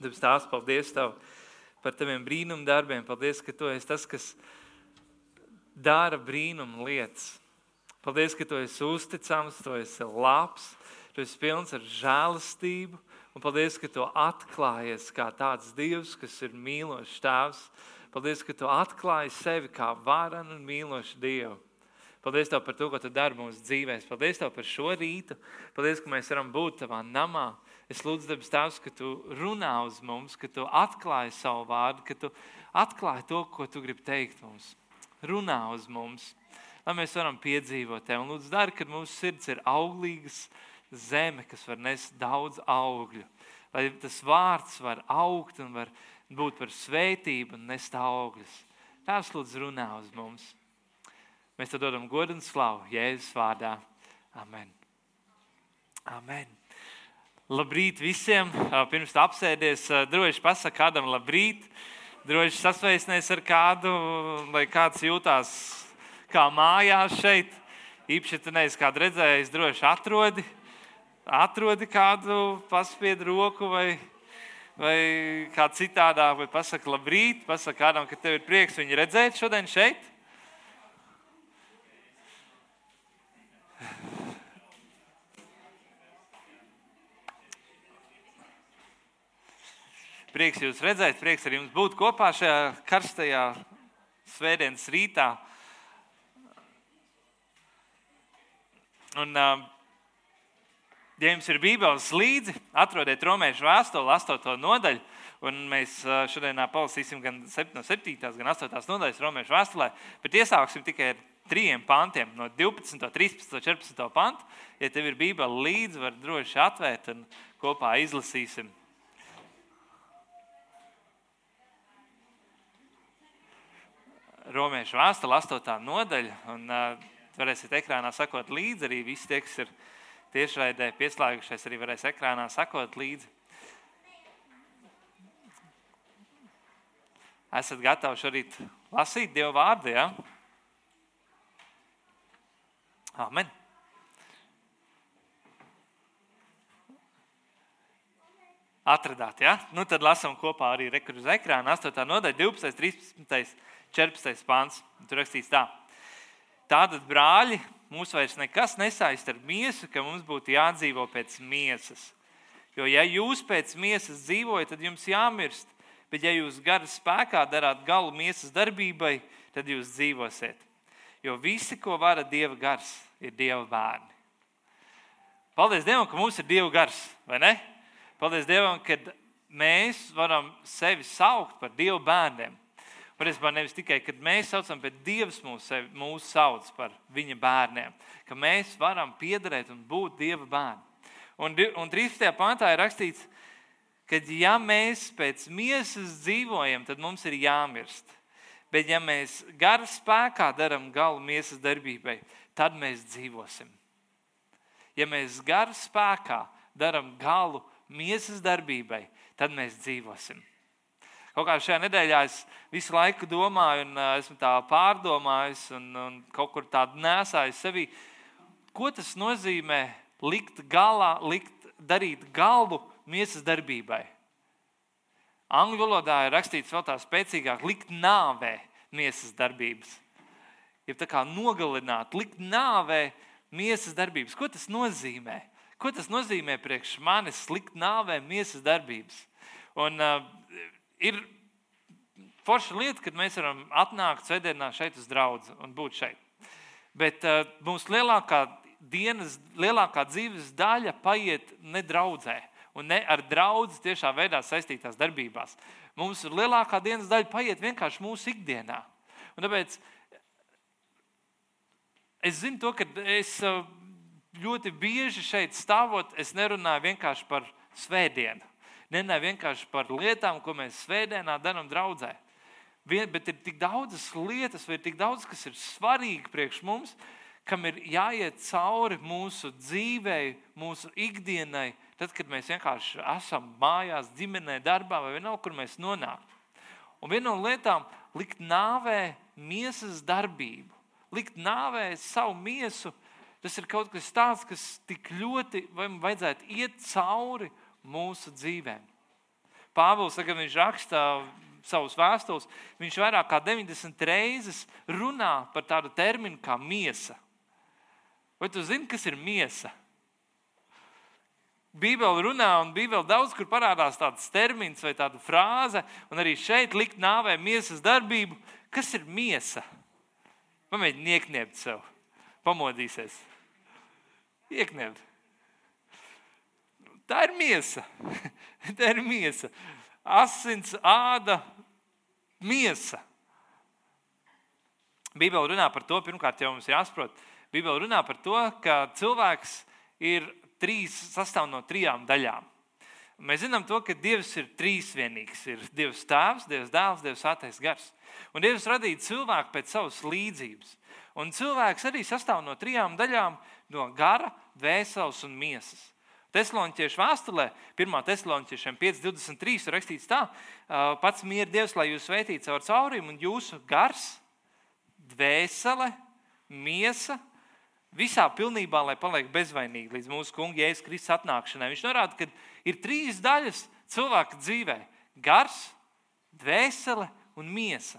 Debes tās, paldies Tev par Taviem brīnumu darbiem. Paldies, ka Tu esi tas, kas dara brīnumu lietas. Paldies, ka Tu esi uzticams, Tu esi labs, Tu esi pilns ar žēlastību. Un paldies, ka Tu atklājies kā tāds Dievs, kas ir mīlošs Tēvs. Paldies, ka Tu atklāji sevi kā varanu un mīlošu Dievu. Paldies Tev par to, ko Tu dari mūsu dzīvēm. Paldies Tev par šo rītu. Paldies, ka mēs varam būt Tavā namā. Es lūdzu, debes Tēvs, ka Tu runā uz mums, ka Tu atklāji savu vārdu, ka Tu atklāji to, ko Tu gribi teikt mums. Runā uz mums, lai mēs varam piedzīvot Tevi. Un lūdzu, dari, kad mūsu sirds ir auglīgas zeme, kas var nest daudz augļu. Lai tas vārds var augt un var būt par svētību un nest augļus. Tēvs, lūdzu, runā uz mums. Mēs te dodam godu un slavu Jēzus vārdā. Amen. Amen. Labrīt visiem! Pirms apsēdies, droši pasakā kādam labrīt. Droši sasveicinies ar kādu, lai kāds jūtās kā mājās šeit. Īpaši, ja tu neesi kādu redzējis, droši atrodi, atrodi kādu, paspied roku vai, vai kā citādā, vai pasaka labrīt, pasaka kādam, ka tev ir prieks viņu redzēt šodien šeit. Prieks jūs redzēt, prieks ar jums būt kopā šajā karstajā svētdienas rītā. Un, ja jums ir Bībeles līdzi, atrodiet romiešu vēstuli, 8. nodaļu. Un mēs šodien palasīsim gan no 7. gan 8. nodaļas romiešu vēstulē, bet iesāksim tikai ar trim pantiem, no 12, 13, 14 pantu. Ja tev ir Bībele līdzi, var droši atvērt un kopā izlasīsim. Romiešu vēstule, 8. nodaļa. Un, uh, varēsiet ekrānā sakot līdzi. Arī visi tie, kas ir tiešraidē pieslēgušies, arī varēs ekrānā sakot līdzi. Esat gatavi šorīt lasīt Dieva vārdu? Ja? Amen. Atradāt, ja? Nu, tad lasām kopā arī rekursu ekrāna 8. nodaļa, 12. 13. 14. pāns. Tur rakstīts tā. Tātad, brāļi, mūs vairs nekas nesaist ar miesu, ka mums būtu jādzīvo pēc miesas. Jo, ja jūs pēc miesas dzīvojat, tad jums jāmirst. Bet, ja jūs gara spēkā darāt galu miesas darbībai, tad jūs dzīvosiet. Jo visi, ko vara Dieva gars, ir Dieva bērni. Paldies Dievam, ka mums ir Dieva gars, vai ne? Paldies Dievam, ka mēs varam sevi saukt par Dieva bērniem. Patiesībā nevis tikai, kad mēs saucam, bet Dievs mūs, mūs sauc par viņa bērniem, ka mēs varam piederēt un būt Dieva bērni. Un, un 13. pantā ir rakstīts, ka ja mēs pēc miesas dzīvojam, tad mums ir jāmirst. Bet ja mēs gara spēkā darām galu miesas darbībai, tad mēs dzīvosim. Ja mēs gara spēkā darām galu miesas darbībai, tad mēs dzīvosim. Kaut kā šajā nedēļā es visu laiku domāju, un uh, esmu tā pārdomājis, un, un kaut kur tādu nesāju sevī. Ko tas nozīmē likt galā, likt, darīt galvu miesas darbībai? Angļu valodā ir rakstīts vēl tā spēcīgāk, likt nāvē miesas darbības. Ja tā kā nogalināt, likt nāvē miesas darbības. Ko tas nozīmē? Ko tas nozīmē priekš manis likt nāvē miesas darbības? Un, uh, ir forša lieta, kad mēs varam atnākt svētdienā šeit uz draugu un būt šeit. Bet uh, mūsu lielākā dienas, lielākā dzīves daļa paiet nedraudzē un ne ar draugu tiešā veidā saistītās darbībās. Mums lielākā dienas daļa paiet vienkārši mūsu ikdienā. Un tāpēc es zinu, to, ka es ļoti bieži šeit stāvot, es nerunāju vienkārši par svētdienu ne vienkārši par lietām, ko mēs svētdienā darām draudzē. Bet ir tik daudzas lietas, vai ir tik daudz, kas ir svarīgi priekš mums, kam ir jāiet cauri mūsu dzīvei, mūsu ikdienai, tad, kad mēs vienkārši esam mājās, ģimenē, darbā vai vienalga, kur mēs nonākam. Un viena no lietām likt nāvē miesas darbību, likt nāvē savu miesu. Tas ir kaut kas tāds, kas tik ļoti vajadzētu iet cauri mūsu dzīvēm. Pāvils, kad viņš raksta savus vēstules, viņš vairāk kā 90 reizes runā par tādu terminu kā miesa. Vai tu zini, kas ir miesa? Bībeli runā, un Bībeli daudz kur parādās tāds termins vai tāda frāze, un arī šeit likt nāvē miesas darbību. Kas ir miesa? Pamēģini iekniept sev, pamodīsies. Iekniept. Tā ir miesa. Tā ir miesa. Asins, āda, miesa. Bībeli runā par to, pirmkārt, jau mums jāsaprot, Bībeli runā par to, ka cilvēks ir trīs, sastāv no trijām daļām. Mēs zinām, to, ka Dievs ir trīsvienīgs. Ir Dievs Tēvs, Dievs Dēls, Dievs Svētais Gars. Un Dievs radīja cilvēku pēc savas līdzības. Un cilvēks arī sastāv no trijām daļām - no gara, dvēseles un miesas. Tesloniķiešu vēstulē, 1. tesloniķiešiem 5.23. ir rakstīts tā, pats mieru Dievs, lai jūs sveitītu caur caurīm, un jūsu gars, dvēsele, miesa visā pilnībā, lai paliek bezvainīgi līdz mūsu kunga Jēzus Kristus atnākšanai. Viņš norāda, ka ir trīs daļas cilvēka dzīvē - gars, dvēsele un miesa.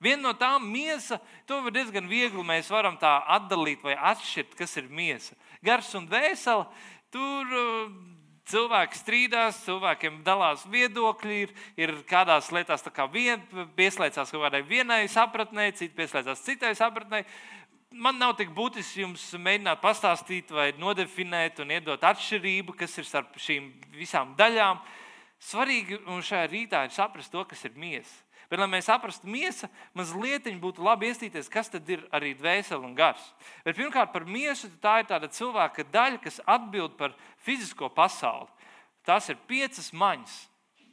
Viena no tām miesa, to var diezgan viegli mēs varam tā atdalīt vai atšķirt, kas ir miesa. Gars un dvēsele, tur uh, cilvēki strīdās, cilvēkiem dalās viedokļi, ir, ir kādās lietās vien, pieslēdzās kaut kādai vienai sapratnē, citi pieslēdzās citai sapratnē man nav tik būtiski jums mēģināt pastāstīt vai nodefinēt un iedot atšķirību, kas ir starp šīm visām daļām. Svarīgi šajā rītā ir saprast to, kas ir miesa. Bet, lai mēs saprastu miesu, mazliet būtu labi iestīties, kas tad ir arī dvēsele un gars. Bet, pirmkārt, par miesu tā ir tāda cilvēka daļa, kas atbild par fizisko pasauli. Tās ir piecas maņas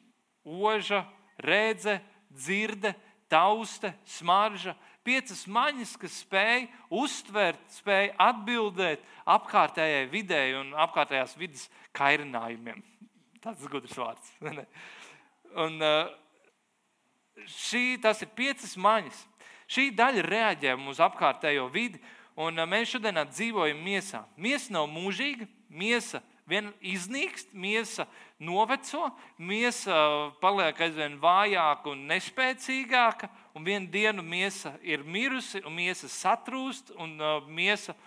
- oža, rēdze, dzirde, tauste, smarža, piecas maņas, kas spēj uztvert, spēj atbildēt apkārtējai videi un apkārtējās vidas kairinājumiem. Tas ir gudrs vārds. un, uh, šī, tas ir piecas maņas. Šī daļa reaģē uz apkārtējo vidi, un uh, mēs šodien dzīvojam miesā. Miesa nav mūžīga, miesa vien iznīkst, miesa noveco, miesa paliek aizvien vājāka un nespēcīgāka, un vienu dienu miesa ir mirusi, un miesa satrūst, un uh, miesa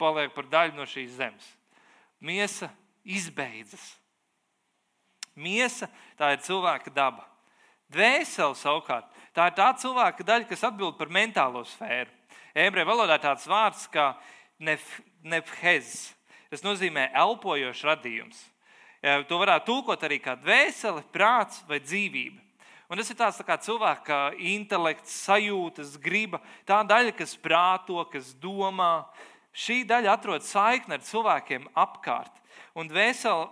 paliek par daļu no šīs zemes. Miesa izbeidzas. Miesa tā ir cilvēka daba. Dvēsele savukārt tā ir tā cilvēka daļa, kas atbild par mentālo sfēru. Ebreju valodā tāds vārds kā nefhez. Tas nozīmē elpojošs radījums. To varētu tulkot arī kā dvēsele, prāts vai dzīvība. Un tas ir tāds tā kā cilvēka intelekts, sajūtas, griba, tā daļa, kas prāto, kas domā. Šī daļa atrod saikni ar cilvēkiem apkārt. Un dvēseli,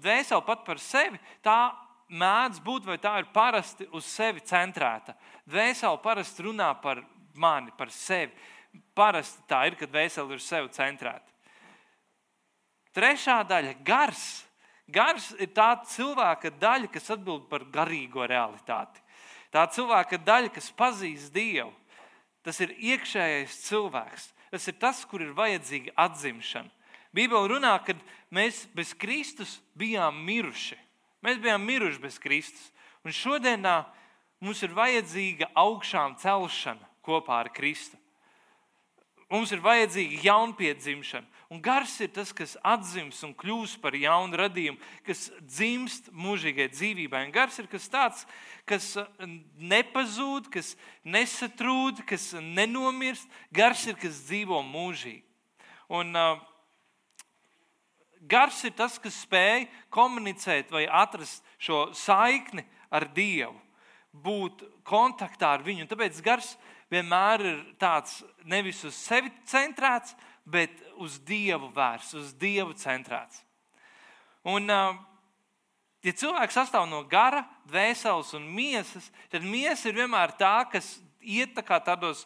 dvēseli pat par sevi tā mēdz būt, vai tā ir parasti uz sevi centrēta. Dvēseli parasti runā par mani, par sevi. Parasti tā ir, kad dvēseli ir uz sevi centrēta. Trešā daļa - gars Gars ir tā cilvēka daļa, kas atbild par garīgo realitāti. Tā cilvēka daļa, kas pazīst Dievu. Tas ir iekšējais cilvēks. Tas ir tas, kur ir vajadzīga atzimšana. Bībeli runā, ka mēs bez Kristus bijām miruši. Mēs bijām miruši bez Kristus. Un šodienā mums ir vajadzīga augšām celšana kopā ar Kristu. Mums ir vajadzīga jaunpiedzimšana. Un gars ir tas, kas atzīst un kļūst par jaunu radījumu, kas dzimst mūžīgai dzīvībai. Un gars ir kas tāds, kas uh, nepazūd, kas nesatrūd, kas nenomirst. Gars ir kas dzīvo mūžīgi. Un, uh, Gars ir tas, kas spēj komunicēt vai atrast šo saikni ar Dievu, būt kontaktā ar Viņu. Un tāpēc gars vienmēr ir tāds nevis uz sevi centrēts, bet uz Dievu vērsts, uz Dievu centrēts. Un, ja cilvēks sastāv no gara, dvēseles un miesas, tad miesa ir vienmēr tā, kas iet tā tādos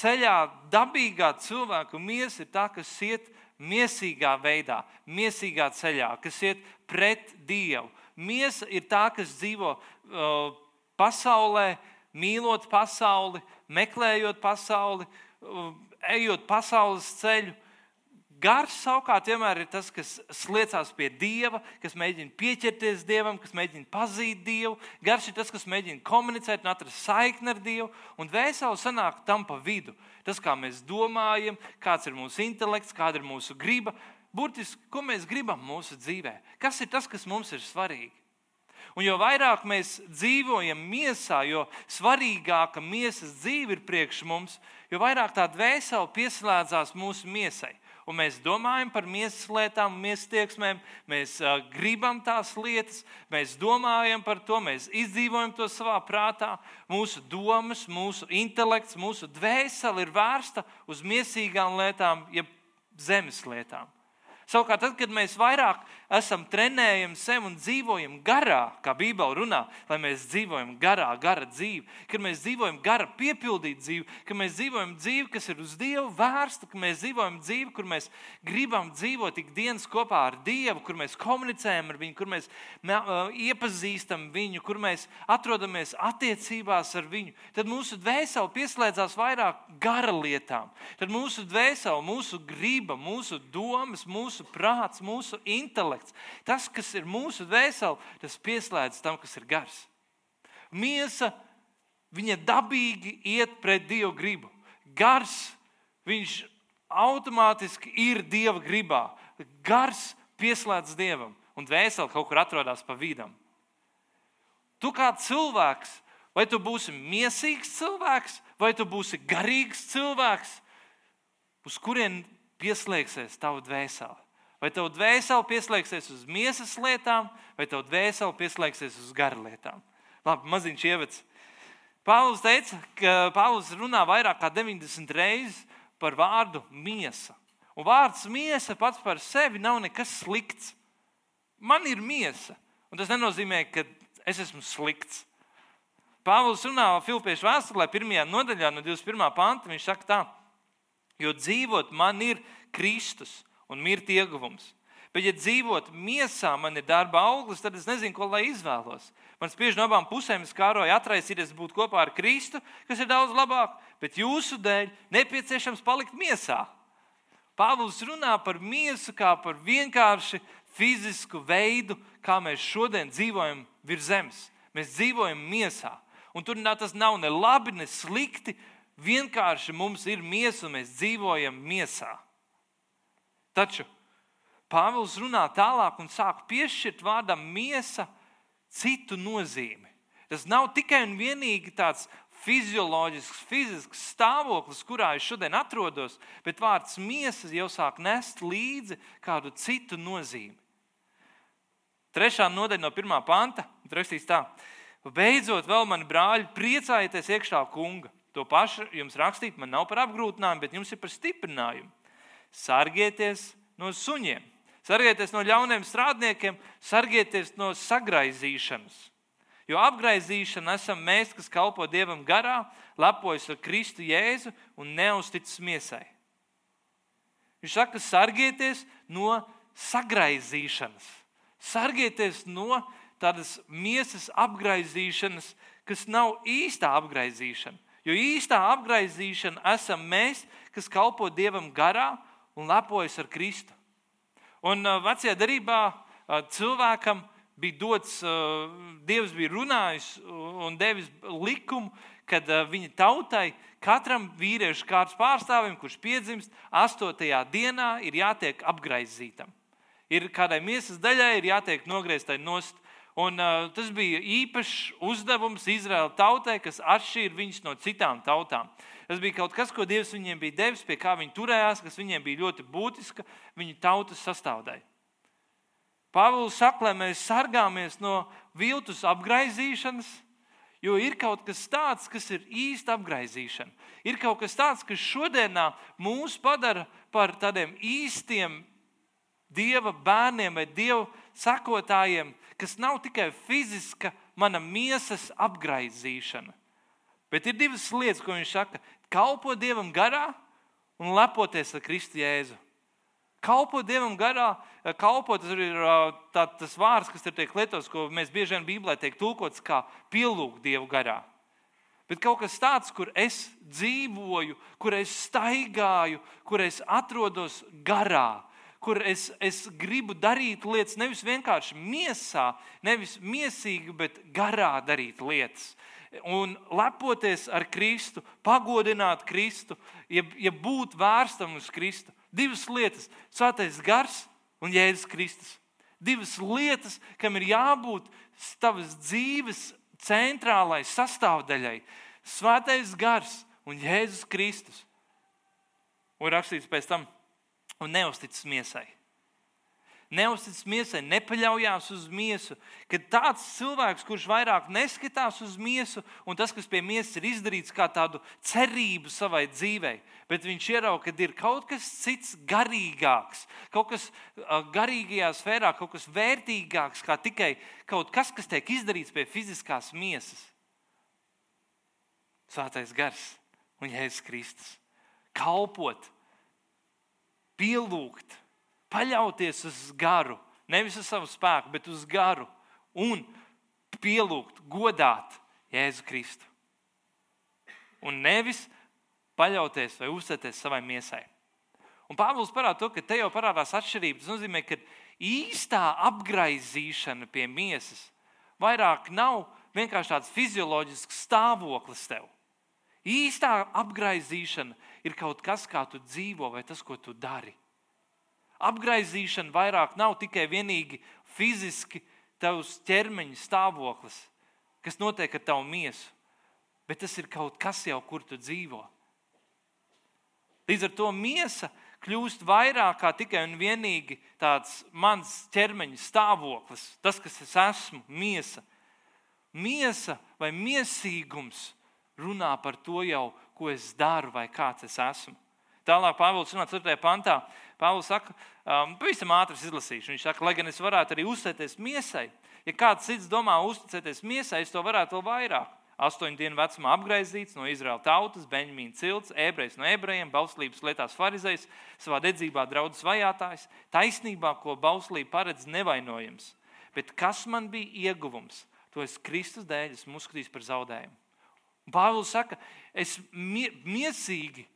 ceļā, dabīgā cilvēka miesa ir tā, kas iet miesīgā veidā, miesīgā ceļā, kas iet pret Dievu. Miesa ir tā, kas dzīvo uh, pasaulē, mīlot pasauli, meklējot pasauli, uh, ejot pasaules ceļu, Gars savukārt vienmēr ir tas, kas sliecās pie Dieva, kas mēģina pieķerties Dievam, kas mēģina pazīt Dievu. Gars ir tas, kas mēģina komunicēt un atrast saikni ar Dievu. Un vēseli sanāk tam pa vidu. Tas, kā mēs domājam, kāds ir mūsu intelekts, kāda ir mūsu griba. Burtiski, ko mēs gribam mūsu dzīvē? Kas ir tas, kas mums ir svarīgi? Un jo vairāk mēs dzīvojam miesā, jo svarīgāka miesas dzīve ir priekš mums, jo vairāk tā dvēsele pieslēdzās mūsu miesai un mēs domājam par miesas lietām, miesas tieksmēm, mēs uh, gribam tās lietas, mēs domājam par to, mēs izdzīvojam to savā prātā. Mūsu domas, mūsu intelekts, mūsu dvēsele ir vērsta uz miesīgām lietām, jeb zemes lietām. Savukārt, tad, kad mēs vairāk esam trenējami sev un dzīvojam garā, kā Bībele runā, lai mēs dzīvojam garā, gara dzīve, kad mēs dzīvojam gara, piepildītu dzīvi, ka mēs dzīvojam dzīvi, kas ir uz Dievu vērsta, ka mēs dzīvojam dzīvi, kur mēs gribam dzīvot ikdienas kopā ar Dievu, kur mēs komunicējam ar Viņu, kur mēs iepazīstam Viņu, kur mēs atrodamies attiecībās ar Viņu, tad mūsu dvēsele pieslēdzās vairāk gara lietām. Tad mūsu dvēsele, mūsu griba, mūsu domas, mūsu prāts, mūsu intelekts intelekts. Tas, kas ir mūsu dvēsele, tas pieslēdz tam, kas ir gars. Miesa, viņa dabīgi iet pret Dieva gribu. Gars, viņš automātiski ir Dieva gribā. Gars pieslēdz Dievam, un dvēsele kaut kur atrodas pa vidam. Tu kā cilvēks, vai tu būsi mīsīgs cilvēks, vai tu būsi garīgs cilvēks, uz kurien pieslēgsies tava dvēsele? Vai tev dvēsele pieslēgsies uz miesas lietām, vai tev dvēsele pieslēgsies uz garu lietām? Labi, maziņš ievads. Pāvils teica, ka Pāvils runā vairāk kā 90 reizes par vārdu miesa. Un vārds miesa pats par sevi nav nekas slikts. Man ir miesa, un tas nenozīmē, ka es esmu slikts. Pāvils runā Filipiešu vēstulē, pirmajā nodaļā, no 21. panta. Viņš saka, tā, jo dzīvot man ir Kristus un mirt ieguvums. Bet, ja dzīvot miesā, man ir darba auglis, tad es nezinu, ko lai izvēlos. Man spiež no abām pusēm skāroja atraisīties būt kopā ar Kristu, kas ir daudz labāk, bet jūsu dēļ nepieciešams palikt miesā. Pāvils runā par miesu kā par vienkārši fizisku veidu, kā mēs šodien dzīvojam virs zemes. Mēs dzīvojam miesā. Un tur tas nav ne labi, ne slikti. Vienkārši mums ir miesa un mēs dzīvojam miesā. Taču Pāvils runā tālāk un sāk piešķirt vārdam miesa citu nozīmi. Tas nav tikai un vienīgi tāds fizioloģisks, fizisks stāvoklis, kurā es šodien atrodos, bet vārds miesa jau sāk nest līdzi kādu citu nozīmi. Trešā nodaļa no pirmā panta rakstīs tā: Beidzot, vēl mani brāļi, priecājieties iekšā kunga. To pašu jums rakstīt, man nav par apgrūtinājumu, bet jums ir par stiprinājumu. Sargieties no suņiem, sargieties no ļauniem strādniekiem, sargieties no sagraizīšanas. Jo apgaizīšana esam mēs, kas kalpo Dievam garā, lepojas ar Kristu Jēzu un neusticas miesai. Viņš saka, sargieties no sagraizīšanas, sargieties no tādas miesas apgaizīšanas, kas nav īstā apgaizīšana. Jo īstā apgaizīšana esam mēs, kas kalpo Dievam garā un lepojas ar Kristu. Un uh, vecajā darbā uh, cilvēkam bija dots, uh, Dievs bija runājis un devis likumu, kad viņa tautai, katram vīriešu kārtas pārstāvim, kurš piedzimst, astotajā dienā ir jātiek apgaizītam. Ir kādai miesas daļai ir jātiek nogrieztai nost. Un, uh, tas bija īpašs uzdevums Izraēla tautai, kas atšķīra viņus no citām tautām. Tas bija kaut kas, ko Dievs viņiem bija devis, pie kā viņi turējās, kas viņiem bija ļoti būtiska viņu tautas sastāvdaļa. Pāvils saka, lai mēs sargāmies no viltus apgaizīšanas, jo ir kaut kas tāds, kas ir īsta apgaizīšana. Ir kaut kas tāds, kas šodienā mūs padara par tādiem īstiem dieva bērniem vai dieva sakotājiem, kas nav tikai fiziska mana miesas apgaizīšana. Bet ir divas lietas, ko viņš saka kalpot Dievam garā un lepoties ar Kristu Jēzu. Kalpot Dievam garā, eh, kalpot tas ir eh, tā, tas vārds, kas ir tiek lietots, ko mēs bieži vien Bībelē tiek tulkots kā pielūgt Dievu garā. bet kaut kas tāds, kur es dzīvoju, kur es staigāju, kur es atrodos garā, kur es, es gribu darīt lietas nevis vienkārši miesā, nevis miesīgi, bet garā darīt lietas. Un lepoties ar Kristu, pagodināt Kristu, ja, ja būt vērstam uz Kristu. Divas lietas - Svētais gars un Jēzus Kristus. Divas lietas, kam ir jābūt tavas dzīves centrālai sastāvdaļai - Svētais gars un Jēzus Kristus. Un rakstīts pēc tam, un neusticas miesai. Neusticas miesai, nepaļaujās uz miesu. Kad tāds cilvēks, kurš vairāk neskatās uz miesu, un tas, kas pie miesas ir izdarīts, kā tādu cerību savai dzīvei, bet viņš ierauga, ka ir kaut kas cits garīgāks, kaut kas garīgajā sfērā, kaut kas vērtīgāks, kā tikai kaut kas, kas tiek izdarīts pie fiziskās miesas. Svētais gars un Jēzus Kristus. Kalpot, pielūgt, paļauties uz garu, nevis uz savu spēku, bet uz garu un pielūgt, godāt Jēzu Kristu. Un nevis paļauties vai uzticēties savai miesai. Un Pāvils parāda to, ka te jau parādās atšķirība. Tas nozīmē, ka īstā apgaizīšana pie miesas vairāk nav vienkārši tāds fizioloģisks stāvoklis tev. Īstā apgaizīšana ir kaut kas, kā tu dzīvo, vai tas, ko tu dari. Apgaizīšana vairāk nav tikai vienīgi fiziski tavs ķermeņa stāvoklis, kas notiek ar tavu miesu, bet tas ir kaut kas jau, kur tu dzīvo. Līdz ar to miesa kļūst vairāk kā tikai un vienīgi tāds mans ķermeņa stāvoklis, tas, kas es esmu, miesa. Miesa vai miesīgums runā par to jau, ko es daru vai kāds es esmu. Tālāk, Pāvils runā 4. pantā. Pāvils saka, um, pavisam ātri izlasīšu. Viņš saka, lai gan es varētu arī uzticēties miesai, ja kāds cits domā uzticēties miesai, es to varētu vēl vairāk. Astoņu dienu vecumā apgaizīts no Izraēlas tautas, Benjamīna cilts, ebrejs no ebrejiem, bauslības lietās farizējs, savā dedzībā draudzes vajātājs, taisnībā, ko bauslība paredz nevainojams. Bet kas man bija ieguvums? To es Kristus dēļ esmu uzskatījis par zaudējumu. Pāvils saka, es miesīgi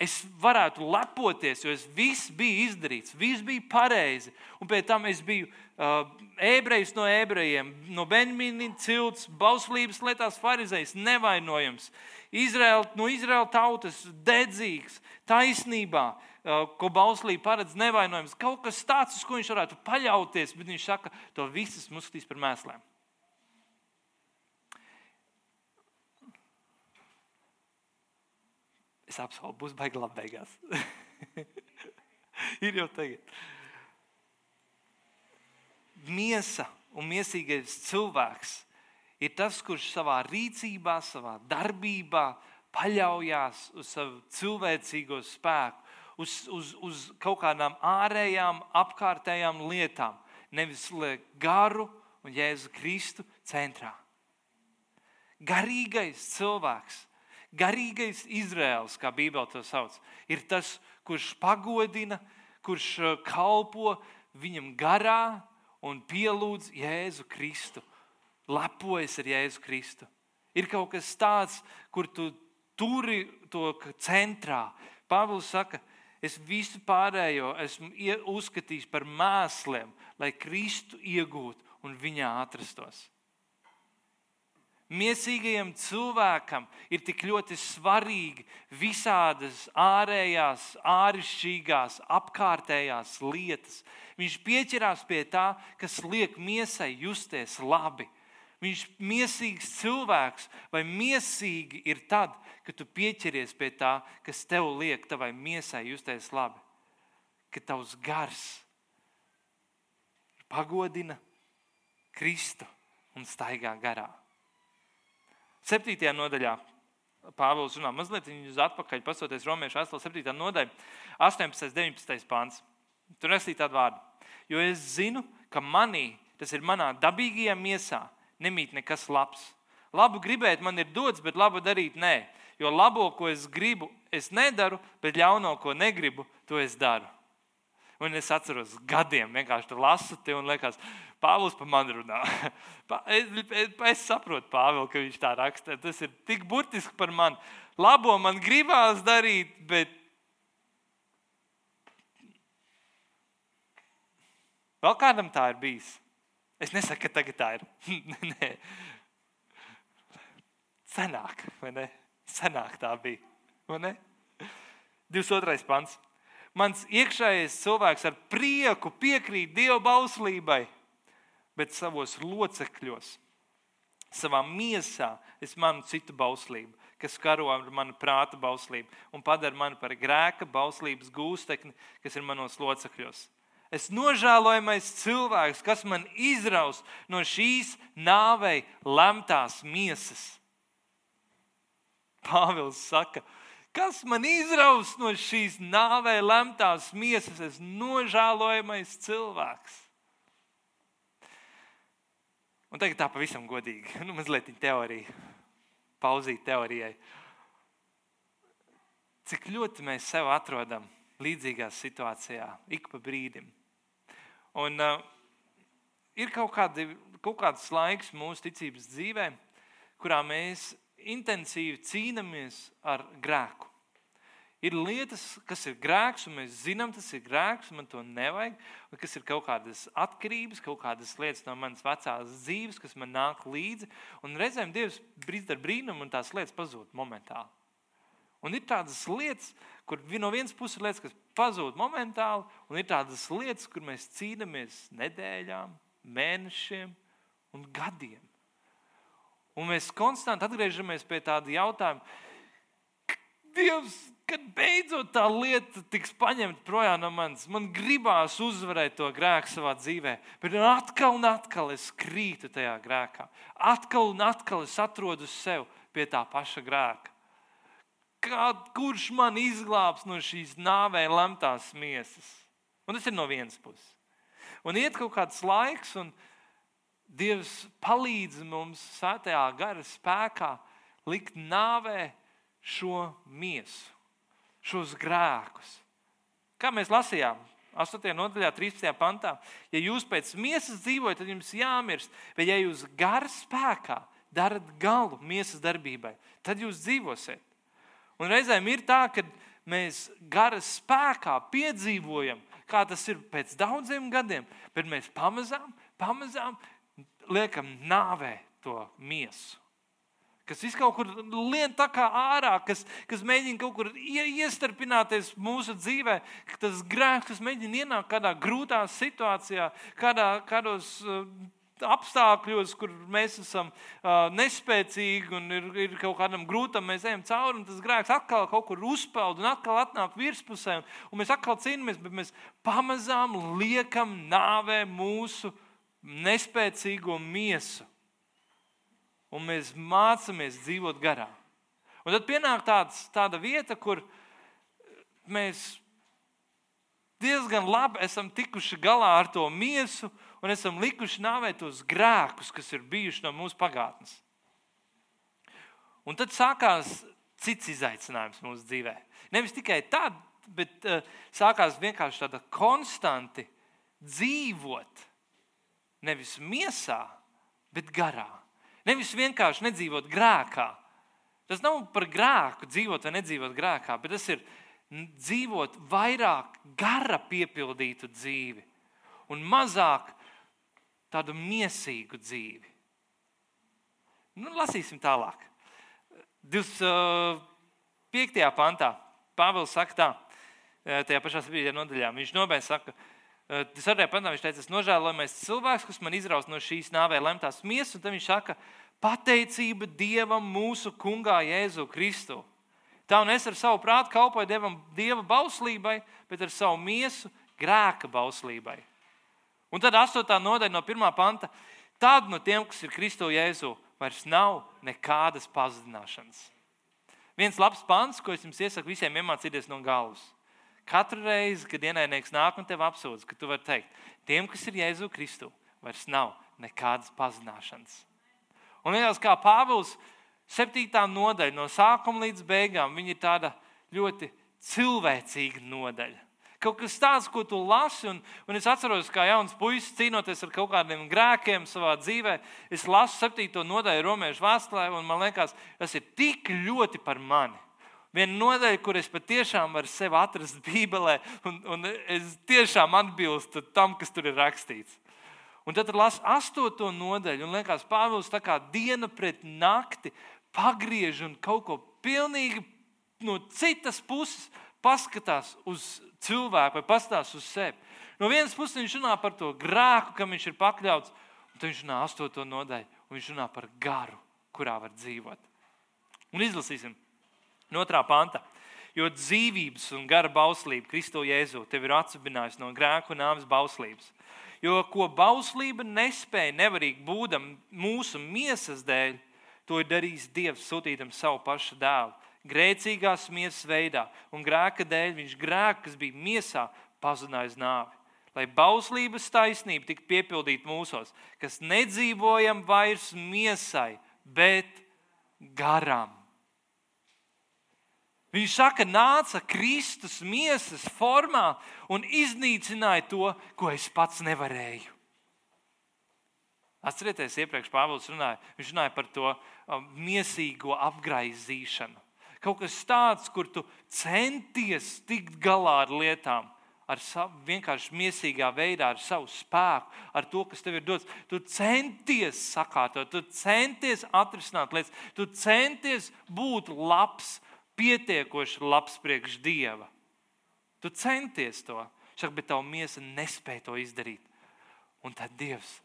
es varētu lepoties, jo es viss bija izdarīts, viss bija pareizi. Un pēc tam es biju uh, ebrejs no ebrejiem, no Benjamina cilts, bauslības lietās farizējs, nevainojams. Izrael, no Izraēla tautas dedzīgs, taisnībā, uh, ko bauslība paredz nevainojams. Kaut kas tāds, uz ko viņš varētu paļauties, bet viņš saka, to viss mums skatīs par mēsliem. Es apsolu, būs baigi labi beigās. ir jau tagad. Miesa un miesīgais cilvēks ir tas, kurš savā rīcībā, savā darbībā paļaujas uz savu cilvēcīgo spēku, uz, uz, uz kaut kādām ārējām, apkārtējām lietām, nevis liek garu un Jēzu Kristu centrā. Garīgais cilvēks Garīgais Izraels, kā Bībele to sauc, ir tas, kurš pagodina, kurš uh, kalpo viņam garā un pielūdz Jēzu Kristu, lepojas ar Jēzu Kristu. Ir kaut kas tāds, kur tu turi to centrā. Pāvils saka, es visu pārējo esmu uzskatījis par mēsliem, lai Kristu iegūtu un viņā atrastos. Miesīgajam cilvēkam ir tik ļoti svarīgi visādas ārējās, āršķirīgās, apkārtējās lietas. Viņš pieķerās pie tā, kas liek miesai justies labi. Viņš ir miesīgs cilvēks, vai miesīgi ir tad, kad tu pieķeries pie tā, kas tev liek tavai miesai justies labi. Ka tavs gars pagodina Kristu un staigā garā. Septītajā nodaļā Pāvils runā mazliet uz atpakaļ, pasoties Romiešu 8, 7. nodaļā, 18, 19. pāns. Tur rakstīts tādu vārdu. Jo es zinu, ka manī, tas ir manā dabīgajā miesā, nemīt nekas labs. Labu gribēt man ir dots, bet labu darīt nē. Jo labo, ko es gribu, es nedaru, bet ļauno, ko negribu, to es daru. Un es atceros, gadiem vienkārši tur lasu, un liekas, Pāvils par mani runā. Es, es saprotu, Pāvils, ka viņš tā raksta. Tas ir tik burtiski par mani. Labo man gribās darīt, bet vēl kādam tā ir bijis. Es nesaku, ka tagad tā ir. Nē, senāk, vai ne? Senāk tā bija. 22. pants. Mans iekšējais cilvēks ar prieku piekrīt Dieva bauslībai, bet savos locekļos, savā miesā es manu citu bauslību, kas karo ar manu prāta bauslību un padara mani par grēka bauslības gūstekni, kas ir manos locekļos. Es nožēlojamais cilvēks, kas man izraus no šīs nāvei lemtās miesas. Pāvils saka, Kas man izraus no šīs nāvē lemtās miesas? Es nožēlojamais cilvēks. Un tagad tā pavisam godīgi, nu, mazliet teorija, pauzīt teorijai. Cik ļoti mēs sev atrodam līdzīgā situācijā, ik pa brīdim. Un, uh, ir kaut, kādi, kaut kāds laiks mūsu ticības dzīvē, kurā mēs intensīvi cīnāmies ar grēku. Ir lietas, kas ir grēks, un mēs zinām, tas ir grēks, man to nevajag. Un kas ir kaut kādas atkarības, kaut kādas lietas no manas vecās dzīves, kas man nāk līdzi. Un reizēm Dievs dara brīnumu, un tās lietas pazūd momentāli. Un ir tādas lietas, kur no vienas puses ir lietas, kas pazūd momentāli, un ir tādas lietas, kur mēs cīnāmies nedēļām, mēnešiem un gadiem. Un mēs konstanti atgriežamies pie tāda jautājuma, Dievs, kad beidzot tā lieta tiks paņemta projām no manis, man gribās uzvarēt to grēku savā dzīvē, bet atkal un atkal es krītu tajā grēkā. Atkal un atkal es atrodu sev pie tā paša grēka. Kā, kurš man izglābs no šīs nāvē lemtās miesas? Un tas ir no vienas puses. Un iet kaut kāds laiks, un Dievs palīdz mums svētajā gara spēkā likt nāvē šo miesu, šos grēkus. Kā mēs lasījām 8. nodaļā, 13. pantā, ja jūs pēc miesas dzīvojat, tad jums jāmirst, bet ja jūs gara spēkā darat galu miesas darbībai, tad jūs dzīvosiet. Un reizēm ir tā, ka mēs gara spēkā piedzīvojam, kā tas ir pēc daudziem gadiem, bet mēs pamazām, pamazām liekam nāvē to miesu. Kas viss kaut kur lien tā kā ārā, kas, kas mēģina kaut kur iestarpināties mūsu dzīvē, tas grēks, kas mēģina ienākt kādā grūtā situācijā, kādā, kādos uh, apstākļos, kur mēs esam uh, nespēcīgi un ir, ir kaut kādam grūtam, mēs ejam cauri, un tas grēks atkal kaut kur uzpeld un atkal atnāk virspusē, un mēs atkal cīnāmies, bet mēs pamazām liekam nāvē mūsu nespēcīgo miesu. Un mēs mācāmies dzīvot garā. Un tad pienāk tāds, tāda vieta, kur mēs diezgan labi esam tikuši galā ar to miesu un esam likuši nāvēt tos grēkus, kas ir bijuši no mūsu pagātnes. Un tad sākās cits izaicinājums mūsu dzīvē. Nevis tikai tad, bet uh, sākās vienkārši tāda konstanti dzīvot nevis miesā, bet garā. Nevis vienkārši nedzīvot grēkā. Tas nav par grēku, dzīvot vai nedzīvot grēkā, bet tas ir dzīvot vairāk gara piepildītu dzīvi un mazāk tādu miesīgu dzīvi. Nu, lasīsim tālāk. 25. pantā Pāvils saka tā, tajā pašā 7. nodaļā. Viņš nobeidz, saka, Tas arī pantā viņš teica, es nožēlojamais cilvēks, kas man izraus no šīs nāvē lemtās miesas, un tad viņš saka, pateicība Dievam mūsu kungā Jēzu Kristu. Tā un es ar savu prātu kalpoju Dievam, Dieva bauslībai, bet ar savu miesu grēka bauslībai. Un tad astotā nodaļa no pirmā panta. Tad no tiem, kas ir Kristo Jēzu, vairs nav nekādas pazudināšanas. Viens labs pants, ko es jums iesaku visiem iemācīties no galvas. Katru reizi, kad ienaidnieks nāk un tevi apsūdz, ka tu vari teikt, tiem, kas ir Jēzu Kristu, vairs nav nekādas pazināšanas. Un vienkārši kā Pāvils, septītā nodaļa, no sākuma līdz beigām, viņa ir tāda ļoti cilvēcīga nodaļa. Kaut kas tāds, ko tu lasi, un, un es atceros, kā jauns puisis cīnoties ar kaut kādiem grēkiem savā dzīvē. Es lasu septīto nodaļu Romiešu vēstulē, un man liekas, tas ir tik ļoti par mani. Viena nodaļa, kur es patiešām varu sevi atrast Bībelē, un, un es tiešām atbilstu tam, kas tur ir rakstīts. Un tad lasu astoto nodaļu, un liekas, Pāvils tā kā diena pret nakti pagriež un kaut ko pilnīgi no citas puses paskatās uz cilvēku vai paskatās uz sevi. No vienas puses viņš runā par to grēku, kam viņš ir pakļauts, un tad viņš runā astoto nodaļu, un viņš runā par garu, kurā var dzīvot. Un izlasīsim no otrā panta. Jo dzīvības un gara bauslība Kristo Jēzu tev ir atsabinājusi no grēku un nāves bauslības. Jo ko bauslība nespēja nevarīgi būdam mūsu miesas dēļ, to ir darījis Dievs, sūtītam savu pašu dēlu grēcīgās miesas veidā, un grēka dēļ viņš grēku, kas bija miesā, pazudināja uz nāvi. Lai bauslības taisnība tiktu piepildīta mūsos, kas nedzīvojam vairs miesai, bet garam. Viņš saka, nāca Kristus miesas formā un iznīcināja to, ko es pats nevarēju. Atcerieties, iepriekš Pāvils runāja, viņš runāja par to um, miesīgo apgaizīšanu. Kaut kas tāds, kur tu centies tikt galā ar lietām, ar savu vienkārši mīsīgā veidā, ar savu spēku, ar to, kas tev ir dots. Tu centies sakārtot, tu centies atrisināt lietas, tu centies būt labs, pietiekoši labs priekš dieva. Tu centies to, Šak, bet tava miesa nespēja to izdarīt. Un tad Dievs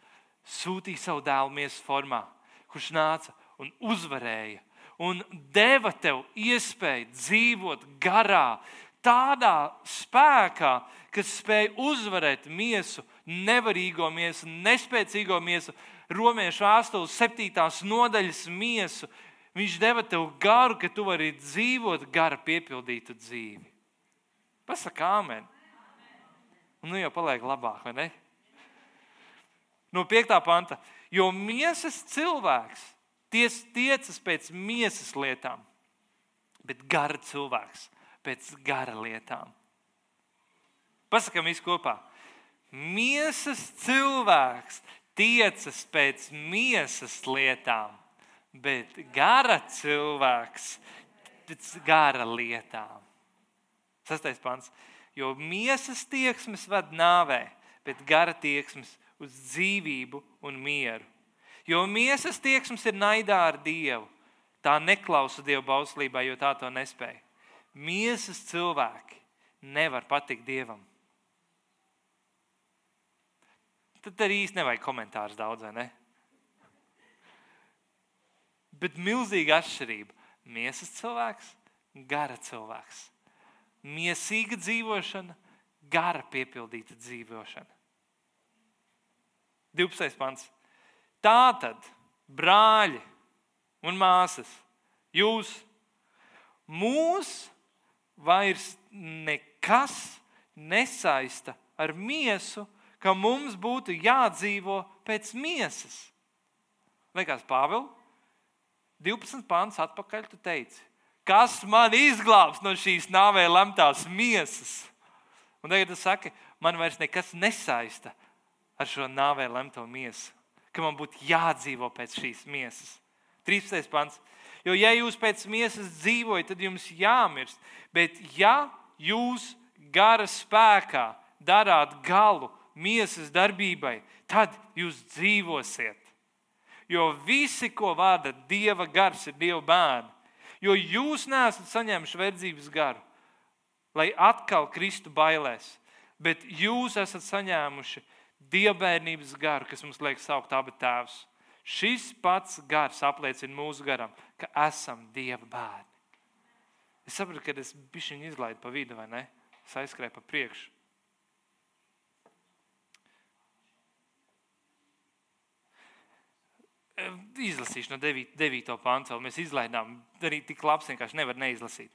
sūtīja savu dēlu miesas formā, kurš nāca un uzvarēja un deva tev iespēju dzīvot garā, tādā spēkā, kas spēj uzvarēt miesu, nevarīgo miesu, nespēcīgo miesu, romiešu vēstules septītās nodaļas miesu. Viņš deva tev garu, ka tu vari dzīvot gara piepildītu dzīvi. Pasakā, amen. Un nu jau paliek labāk, vai ne? No 5. panta. Jo miesas cilvēks Ties tiecas pēc miesas lietām, bet gara cilvēks pēc gara lietām. Pasakām visu kopā. Miesas cilvēks tiecas pēc miesas lietām, bet gara cilvēks pēc gara lietām. Sastais pants. Jo miesas tieksmes ved nāvē, bet gara tieksmes uz dzīvību un mieru. Jo miesas tieksmes ir naidā ar Dievu. Tā neklausa Dieva bauslībā, jo tā to nespēja. Miesas cilvēki nevar patikt Dievam. Tad arī īsti nevajag komentārus daudz, vai ne? Bet milzīga atšķirība. Miesas cilvēks, gara cilvēks. Miesīga dzīvošana, gara piepildīta dzīvošana. 12. pants. Tātad, brāļi un māsas, jūs mūs vairs nekas nesaista ar miesu, ka mums būtu jādzīvo pēc miesas. Liekas, Pāvils, 12 pāns atpakaļ, tu teici, kas man izglābs no šīs nāvē lemtās miesas? Un tagad tu saki, man vairs nekas nesaista ar šo nāvē lemto miesu ka man būtu jādzīvo pēc šīs miesas. 13. pants. Jo, ja jūs pēc miesas dzīvojat, tad jums jāmirst. Bet, ja jūs gara spēkā darāt galu miesas darbībai, tad jūs dzīvosiet. Jo visi, ko vada Dieva gars, ir Dieva bērni. Jo jūs neesat saņēmuši verdzības garu, lai atkal kristu bailēs, bet jūs esat saņēmuši dievbijības garu, kas mums liek saukt abi tēvus. Šis pats gars apliecina mūsu garam, ka esam dieva bērni. Es saprotu, ka es bišķiņu izlaidu pa vidu, vai ne? Es aizskrēju pa priekšu. Izlasīšu no 9. 9. pānta. Mēs izlaidām, arī tik labs vienkārši nevar neizlasīt.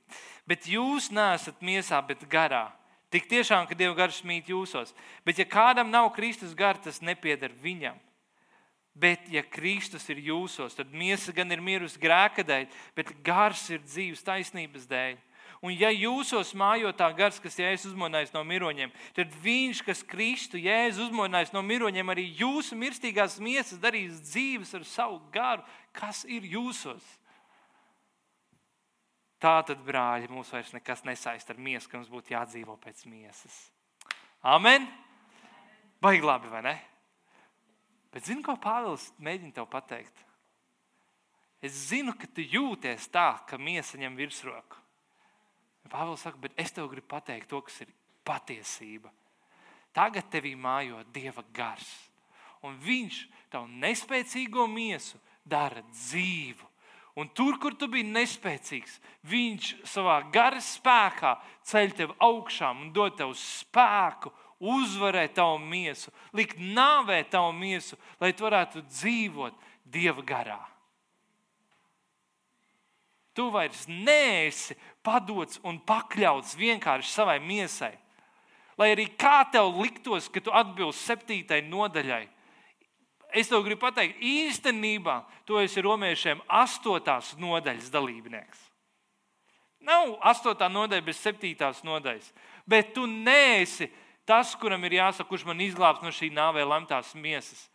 Bet jūs neesat miesā, bet garā Tik tiešām, ka Dieva gars mīt jūsos. Bet, ja kādam nav Kristus gars, tas nepieder viņam. Bet, ja Kristus ir jūsos, tad miesa gan ir mirusi grēka dēļ, bet gars ir dzīves taisnības dēļ. Un ja jūsos mājo tā gars, kas Jēzus uzmonājis no miroņiem, tad viņš, kas Kristu Jēzus uzmonājis no miroņiem, arī jūsu mirstīgās miesas darīs dzīves ar savu garu, kas ir jūsos. Tā tad, brāļi, mums vairs nekas nesaist ar miesu, ka mums būtu jādzīvo pēc miesas. Amen! Baigi labi, vai ne? Bet zini, ko Pāvils mēģina tev pateikt? Es zinu, ka tu jūties tā, ka miesa ņem virsroku. Pāvils saka, bet es tev gribu pateikt to, kas ir patiesība. Tagad tevī mājo Dieva gars, un Viņš tavu nespēcīgo miesu dara dzīvu. Un tur, kur tu biji nespēcīgs, Viņš savā gara spēkā ceļ tevi augšām un dod tev spēku uzvarēt tavu miesu, likt nāvēt tavu miesu, lai tu varētu dzīvot Dieva garā. Tu vairs neesi padots un pakļauts vienkārši savai miesai. Lai arī kā tev liktos, ka tu atbilsti septītai nodaļai, es tev gribu pateikt, īstenībā tu esi romiešiem astotās nodaļas dalībnieks. Nav astotā nodaļa bez septītās nodaļas, bet tu neesi tas, kuram ir jāsaka, kurš man izglābs no šī nāvē lemtās miesas.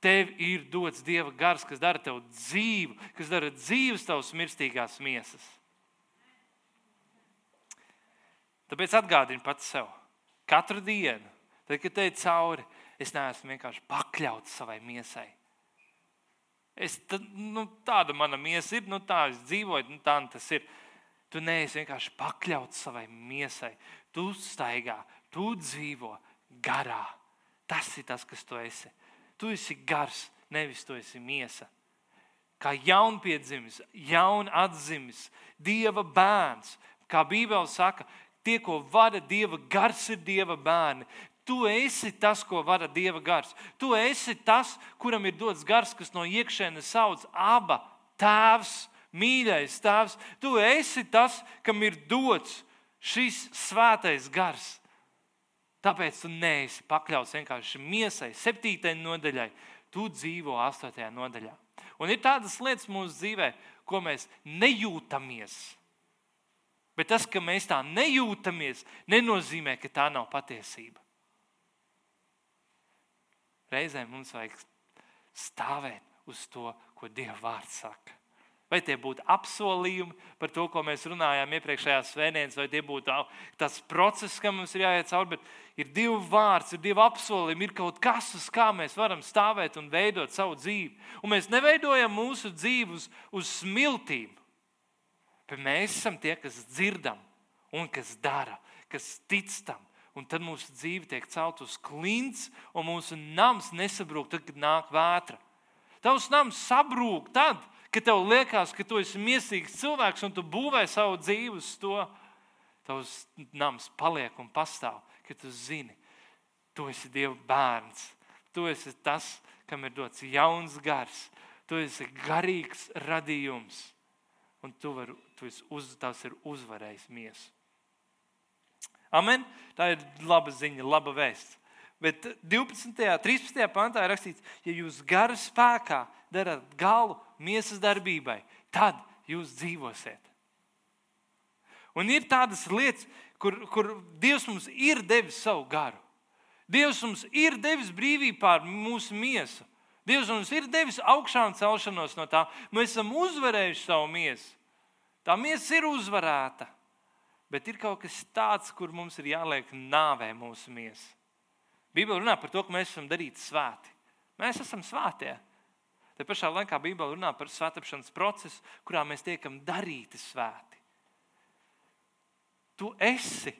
Tev ir dots Dieva gars, kas dara tev dzīvu, kas dara dzīves tavas mirstīgās miesas. Tāpēc atgādini pats sev, katru dienu, tad, kad te ir cauri, es neesmu vienkārši pakļauts savai miesai. Es, tad, nu, tāda mana miesa ir, nu, tā es dzīvoju, nu, tā tas ir. Tu neesi vienkārši pakļauts savai miesai. Tu staigā, tu dzīvo garā. Tas ir tas, kas tu esi. Tu esi gars, nevis tu esi miesa. Kā jaunpiedzimis, jaun atzimis, Dieva bērns. Kā Bībele saka, tie, ko vada Dieva gars, ir Dieva bērni. Tu esi tas, ko vada Dieva gars. Tu esi tas, kuram ir dots gars, kas no iekšienes sauc aba tēvs, mīļais tēvs. Tu esi tas, kam ir dots šis svētais gars. Tāpēc tu neesi pakļauts vienkārši miesai, septītajai nodaļai. Tu dzīvo astotajā nodaļā. Un ir tādas lietas mūsu dzīvē, ko mēs nejūtamies. Bet tas, ka mēs tā nejūtamies, nenozīmē, ka tā nav patiesība. Reizēm mums vajag stāvēt uz to, ko Dieva vārds saka. Vai tie būtu apsolījumi par to, ko mēs runājām iepriekšējās svētdienas, vai tie būtu tas process, kam mums ir jāiet cauri. Bet ir divi vārdi, ir divi apsolījumi, ir kaut kas, uz kā mēs varam stāvēt un veidot savu dzīvi. Un mēs neveidojam mūsu dzīvi uz, uz smiltīm, bet mēs esam tie, kas dzirdam un kas dara, kas tic tam. Un tad mūsu dzīve tiek celt uz klints, un mūsu nams nesabrūk, tad, kad nāk vētra. Tavs nams sabrūk tad, kad ka tev liekas, ka tu esi mīlīgs cilvēks un tu būvē savu dzīvi uz to, tavs nams paliek un pastāv. Ka tu zini, tu esi Dieva bērns, tu esi tas, kam ir dots jauns gars, tu esi garīgs radījums, un tu vari, tu uz, tas ir uzvarējis miesu. Amen. Tā ir laba ziņa, laba vēsts. Bet 12. un 13. pantā ir rakstīts, ja jūs gara spēkā darat galu miesas darbībai, tad jūs dzīvosiet. Un ir tādas lietas, kur, kur Dievs mums ir devis savu garu. Dievs mums ir devis brīvību pār mūsu miesu. Dievs mums ir devis augšām celšanos no tā. Mēs esam uzvarējuši savu miesu. Tā miesa ir uzvarēta. Bet ir kaut kas tāds, kur mums ir jāliek nāvē mūsu miesa. Bībeli runā par to, ka mēs esam darīti svēti. Mēs esam svētie. Te pašā laikā Bībele runā par svētāpšanas procesu, kurā mēs tiekam darīti svēti. Tu esi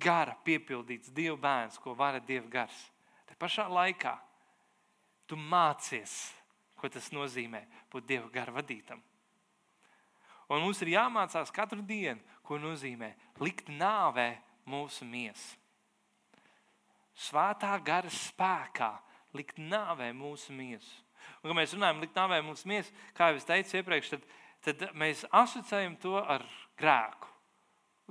gara piepildīts Dieva bērns, ko vara Dieva gars. Te pašā laikā tu mācies, ko tas nozīmē būt Dieva gara vadītam. Un mums ir jāmācās katru dienu, ko nozīmē likt nāvē mūsu miesu. Svētā gara spēkā likt nāvē mūsu miesu. Un, kad mēs runājam, likt nāvē mūsu miesu, kā jau es teicu iepriekš, tad, tad mēs asociējam to ar grēku.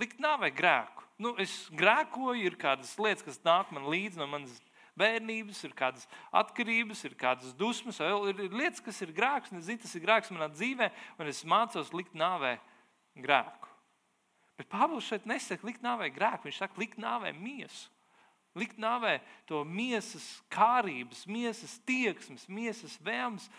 Likt nāvē grēku. Nu, es grēkoju, ir kādas lietas, kas nāk man līdzi no manas bērnības, ir kādas atkarības, ir kādas dusmas, vai ir lietas, kas ir grēks. Es zinu, tas ir grēks manā dzīvē, un es mācos likt nāvē grēku. Bet Pāvils šeit nesaka, likt nāvē grēku, viņš saka, likt nāvē miesu. Likt nāvē to miesas kārības, miesas tieksmes, miesas vēlmes.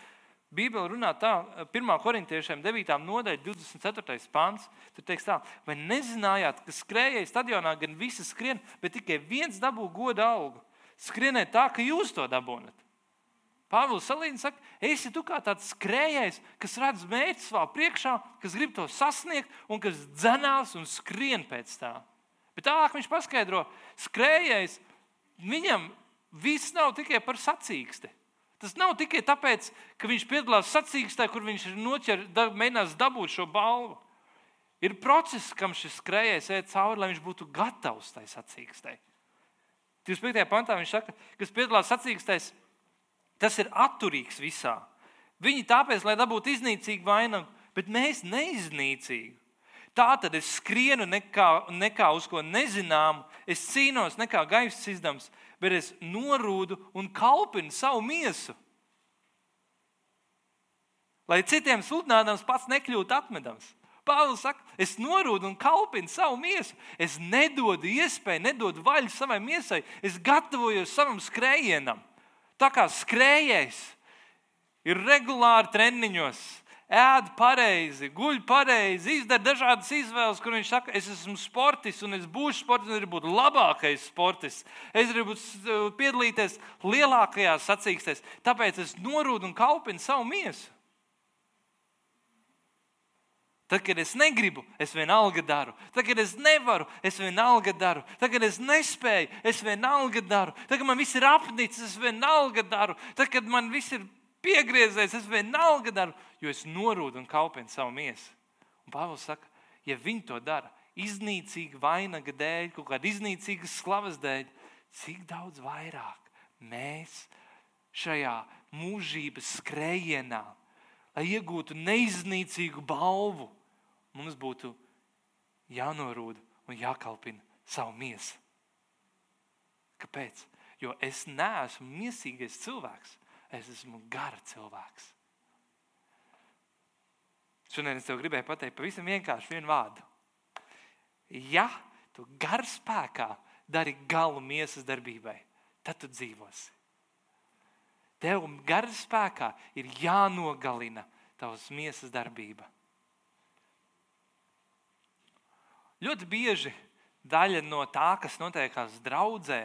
Bībele runā tā, 1. korintiešiem 9. nodaļa, 24. pāns. Tur teiks tā, vai nezinājāt, ka skrējēji stadionā gan visi skrien, bet tikai viens dabū goda algu. Skrieniet tā, ka jūs to dabūnat. Pāvils Salīns saka, esi tu kā tāds skrejējs, kas redz mērķi savā priekšā, kas grib to sasniegt un kas dzenās un skrien pēc tā. Bet tālāk viņš paskaidro, skrejējs, viņam viss nav tikai par sacīksti. Tas nav tikai tāpēc, ka viņš piedalās sacīkstē, kur viņš noķer, da, mēģinās dabūt šo balvu. Ir process, kam šis skrejējs iet cauri, lai viņš būtu gatavs tai sacīkstē. 25. pantā viņš saka, kas piedalās sacīkstēs, Tas ir atturīgs visā. Viņi tāpēc, lai dabūtu iznīcīgu vainagu, bet mēs neiznīcīgu. Tā tad es skrienu nekā, nekā uz ko nezināmu, es cīnos nekā gaisa izdams, bet es norūdu un kalpinu savu miesu. Lai citiem sludinādams pats nekļūtu atmedams. Pāvils saka, es norūdu un kalpinu savu miesu. Es nedodu iespēju, nedodu vaļu savai miesai. Es gatavojos savam skrējienam. Tā kā skrējējs ir regulāri treniņos, ēd pareizi, guļ pareizi, izdara dažādas izvēles, kur viņš saka, es esmu sportists un es būšu sportists, un gribu būt labākais sportists. Es gribu piedalīties lielākajās sacīkstēs, tāpēc es norūdu un kalpinu savu miesu. Tad, kad es negribu, es vienalga daru. Tad, kad es nevaru, es vienalga daru. Tad, kad es nespēju, es vienalga daru. Tad, kad man viss ir apnicis, es vienalga daru. Tad, kad man viss ir piegriezies, es vienalga daru, jo es norūdu un kalpinu savu miesu. Un Pāvils saka, ja viņi to dara iznīcīga vainaga dēļ, kaut kāda iznīcīga slavas dēļ, cik daudz vairāk mēs šajā mūžības skrējienā, lai iegūtu neiznīcīgu balvu, mums būtu jānorūda un jākalpina savu miesu. Kāpēc? Jo es neesmu mīsīgais cilvēks, es esmu gara cilvēks. Šodien es tev gribēju pateikt pavisam vienkārši vienu vārdu. Ja tu garspēkā dari galu miesas darbībai, tad tu dzīvosi. Tev garspēkā ir jānogalina tavs miesas darbība. Ļoti bieži daļa no tā, kas notiekās draudzē,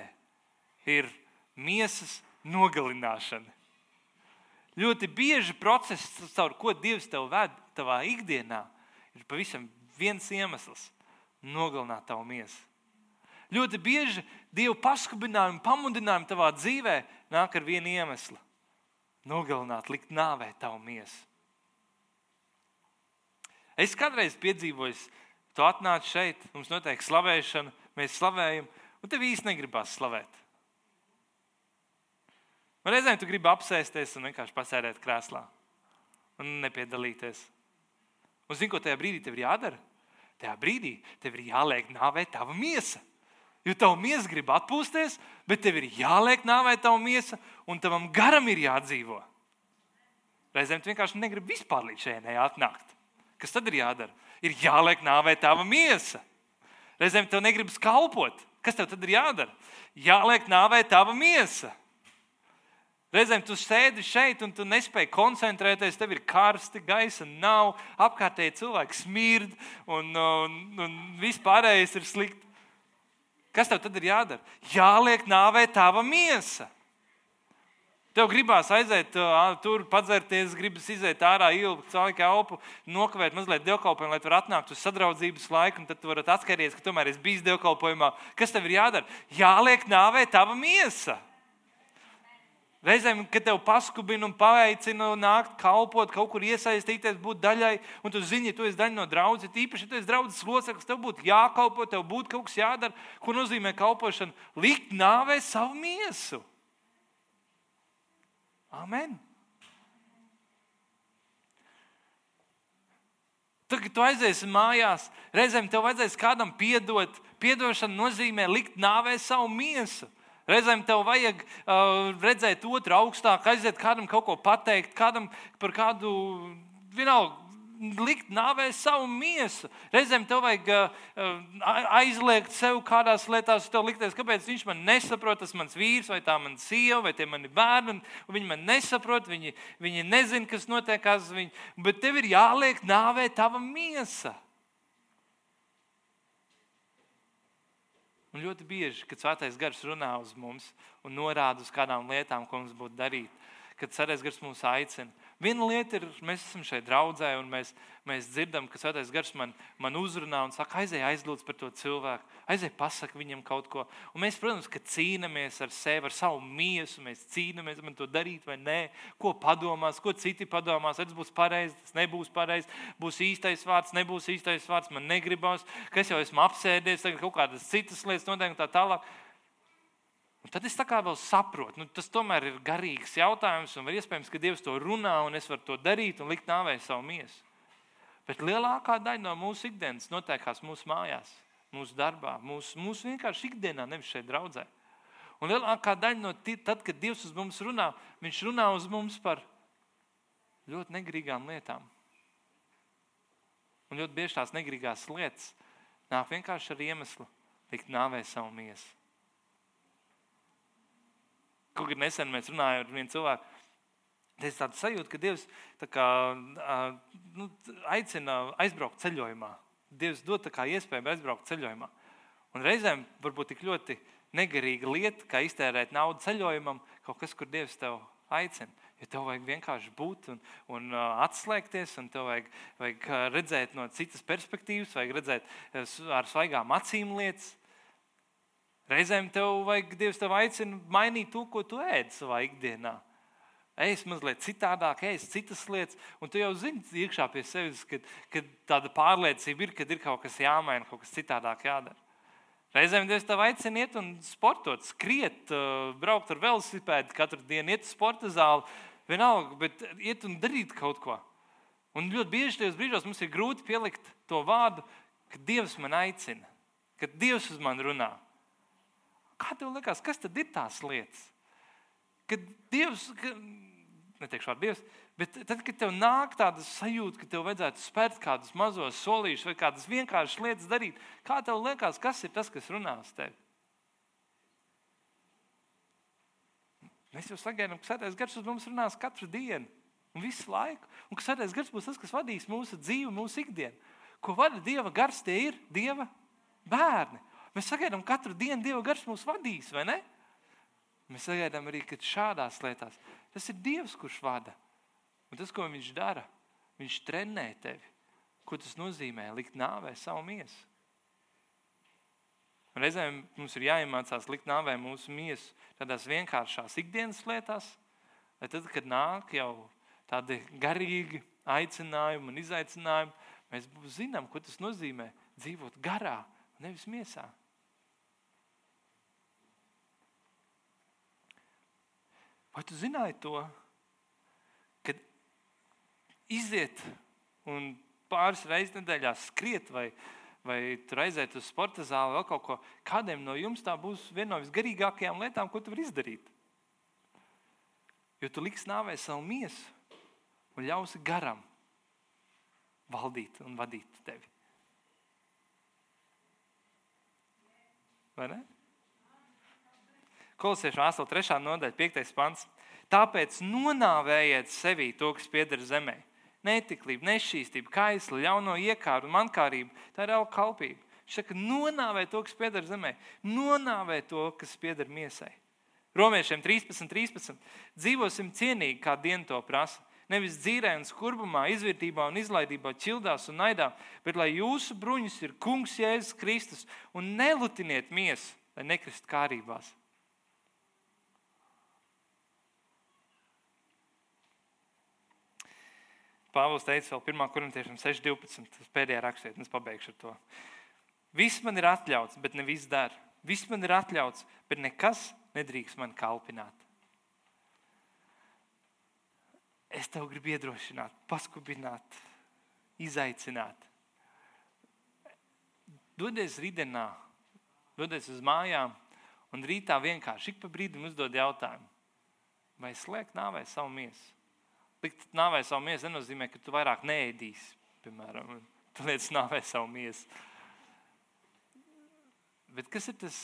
ir miesas nogalināšana. Ļoti bieži process, caur ko Dievs tev ved savā ikdienā, ir pavisam viens iemesls - nogalināt tavu miesu. Ļoti bieži Dieva paskubinājumi, pamudinājumi tavā dzīvē nāk ar vienu iemeslu - nogalināt, likt nāvē tavu miesu. Es kādreiz piedzīvoju Tu atnāc šeit, mums notiek slavēšana, mēs slavējam, un tev īsti negribas slavēt. Un reizēm tu gribi apsēsties un vienkārši pasēdēt krēslā un nepiedalīties. Un zini, ko tajā brīdī tev ir jādara? Tajā brīdī tev ir jāliek nāvē tava miesa. Jo tava miesa grib atpūsties, bet tev ir jāliek nāvē tava miesa, un tavam garam ir jādzīvo. Reizēm tu vienkārši negribi vispār līdz šeit atnākt. Kas tad ir jādara? ir jāliek nāvē tava miesa. Reizēm tev negribas kalpot. Kas tev tad ir jādara? Jāliek nāvē tava miesa. Reizēm tu sēdi šeit un tu nespēji koncentrēties, tev ir karsti, gaisa nav, apkārtēji cilvēki smird un, un, un viss pārējais ir slikti. Kas tev tad ir jādara? Jāliek nāvē tava miesa. Tev gribās aiziet tur, padzerties, gribas iziet ārā, ilgi caur elpu, nokavēt mazliet dievkalpojumu, lai tur atnāktu uz sadraudzības laiku, un tad tu vari atskatīt, ka tomēr esi bijis dievkalpojumā. Kas tev ir jādara? Jāliek nāvē tava miesa. Reizēm, kad tev paskubina un paveicina, nākt kalpot, kaut kur iesaistīties, būt daļai, un tu zini, ja tu esi daļa no draudzes, īpaši, ja tu esi draudzes loceklis, tev būtu jākalpo, tev būtu kaut kas jādara. Ko nozīmē kalpošana? Likt nāvē savu miesu. Amen. Tad, kad tu aiziesi mājās, reizēm tev vajadzēs kādam piedot. Piedošana nozīmē likt nāvē savu miesu. Reizēm tev vajag uh, redzēt otru augstāk, aiziet kādam kaut ko pateikt, kādam par kādu vienalga likt nāvē savu miesu. Reizēm tev vajag aizliegt sev kādās lietās, tev likties, kāpēc viņš man nesaprot, tas mans vīrs, vai tā mana sieva, vai tie mani bērni. Viņi man nesaprot, viņi, viņi nezina, kas notiekās. Viņi, bet tev ir jāliek nāvē tava miesa. Un ļoti bieži, kad svētais gars runā uz mums un norāda uz kādām lietām, ko mums būtu darīt, kad svētais gars mūs aicina, Viena lieta ir, mēs esam šeit draudzē, un mēs, mēs dzirdam, ka Svētais Gars man, man uzrunā un saka, aizej, aizlūdz par to cilvēku, aizej, pasaki viņam kaut ko. Un mēs, protams, ka cīnāmies ar sevi, ar savu miesu, mēs cīnāmies, man to darīt vai nē, ko padomās, ko citi padomās. Tas būs pareizi, tas nebūs pareizi, būs īstais vārds, nebūs īstais vārds, man negribās, ka es jau esmu apsēdies, tagad kaut kādas citas lietas notiek un tā tālāk. Un tad es tā kā vēl saprotu, nu, tas tomēr ir garīgs jautājums, un iespējams, ka Dievs to runā, un es varu to darīt un likt nāvē savu miesu. Bet lielākā daļa no mūsu ikdienas notiekās mūsu mājās, mūsu darbā, mūsu, mūsu vienkārši ikdienā, nevis šeit draudzē. Un lielākā daļa no tad, kad Dievs uz mums runā, Viņš runā uz mums par ļoti negrīgām lietām. Un ļoti bieži tās negrīgās lietas nāk vienkārši ar iemeslu likt nāvē savu miesu. Kaut kad nesen mēs runājām ar vienu cilvēku. Es tādu sajūtu, ka Dievs kā, nu, aicina aizbraukt ceļojumā. Dievs dod iespēju aizbraukt ceļojumā. Un reizēm varbūt tik ļoti negarīga lieta, kā iztērēt naudu ceļojumam, kaut kas, kur Dievs tev aicina. Jo tev vajag vienkārši būt un, un uh, atslēgties, un tev vajag, vajag redzēt no citas perspektīvas, vajag redzēt ar svaigām acīm lietas. Reizēm tev vajag, Dievs tev aicina mainīt to, ko tu ēd savā ikdienā. Ēst mazliet citādāk, ēst citas lietas, un tu jau zini iekšā pie sevis, ka, ka tāda pārliecība ir, ka ir kaut kas jāmaina, kaut kas citādāk jādara. Reizēm Dievs tev aicina iet un sportot, skriet, braukt ar velosipēdu, katru dienu iet uz sporta zāli, vienalga, bet iet un darīt kaut ko. Un ļoti bieži tajos brīžos mums ir grūti pielikt to vārdu, ka Dievs man aicina, ka Dievs uz mani runā. Kā tev liekas, kas tad ir tās lietas? Kad Dievs, ka, neteikšu vārdu Dievs, bet tad, kad tev nāk tāda sajūta, ka tev vajadzētu spērt kādus mazos solīšus vai kādas vienkāršas lietas darīt, kā tev liekas, kas ir tas, kas runā uz tevi? Mēs jau sagaidām, ka Svētais Gars uz mums runās katru dienu un visu laiku. Un ka Svētais Gars būs tas, kas vadīs mūsu dzīvi, mūsu ikdienu. Ko vada Dieva gars, tie ir Dieva bērni. Mēs sagaidām katru dienu Dieva gars mūs vadīs, vai ne? Mēs sagaidām arī, ka šādās lietās tas ir Dievs, kurš vada. Un tas, ko Viņš dara, Viņš trenē tevi. Ko tas nozīmē? Likt nāvē savu miesu. Reizēm mums ir jāiemācās likt nāvē mūsu miesu tādās vienkāršās ikdienas lietās, lai tad, kad nāk jau tādi garīgi aicinājumi un izaicinājumi, mēs zinām, ko tas nozīmē dzīvot garā, nevis miesā. Vai tu zināji to, ka iziet un pāris reizes nedēļā skriet vai, vai aiziet uz sporta zāli vai kaut ko, kādiem no jums tā būs viena no visgarīgākajām lietām, ko tu vari izdarīt? Jo tu liksi nāvē savu miesu un ļausi garam valdīt un vadīt tevi. Vai ne? Kolosiešu vēstule 3. nodaļa, 5. pants. Tāpēc nonāvējiet sevī to, kas pieder zemē. Netiklība, nešķīstība, kaisla, ļauno iekāru un mankārību. Tā ir auga kalpība. Viņš saka, nonāvē to, kas pieder zemē, nonāvē to, kas pieder miesai. Romiešiem 13, 13. Dzīvosim cienīgi, kā diena to prasa. Nevis dzīvē un skurbumā, izvērtībā un izlaidībā, ķildās un naidā, bet lai jūsu bruņas ir Kungs Jēzus Kristus un nelutiniet miesu, lai nekristu kārībās. Pāvils teica vēl 1. korintiešiem 6.12. Tas pēdējā rakstīt, un es pabeigšu ar to. Viss man ir atļauts, bet ne viss dara. Viss man ir atļauts, bet nekas nedrīkst man kalpināt. Es tev gribu iedrošināt, paskubināt, izaicināt. Dodies rītdienā, dodies uz mājām, un rītā vienkārši ik pa brīdim uzdod jautājumu, vai slēgt nāvē savu miesu. Likt nāvē savu miesu nenozīmē, ka tu vairāk neēdīsi piemēram, un tu liec nāvē savu miesu. Bet kas ir tas,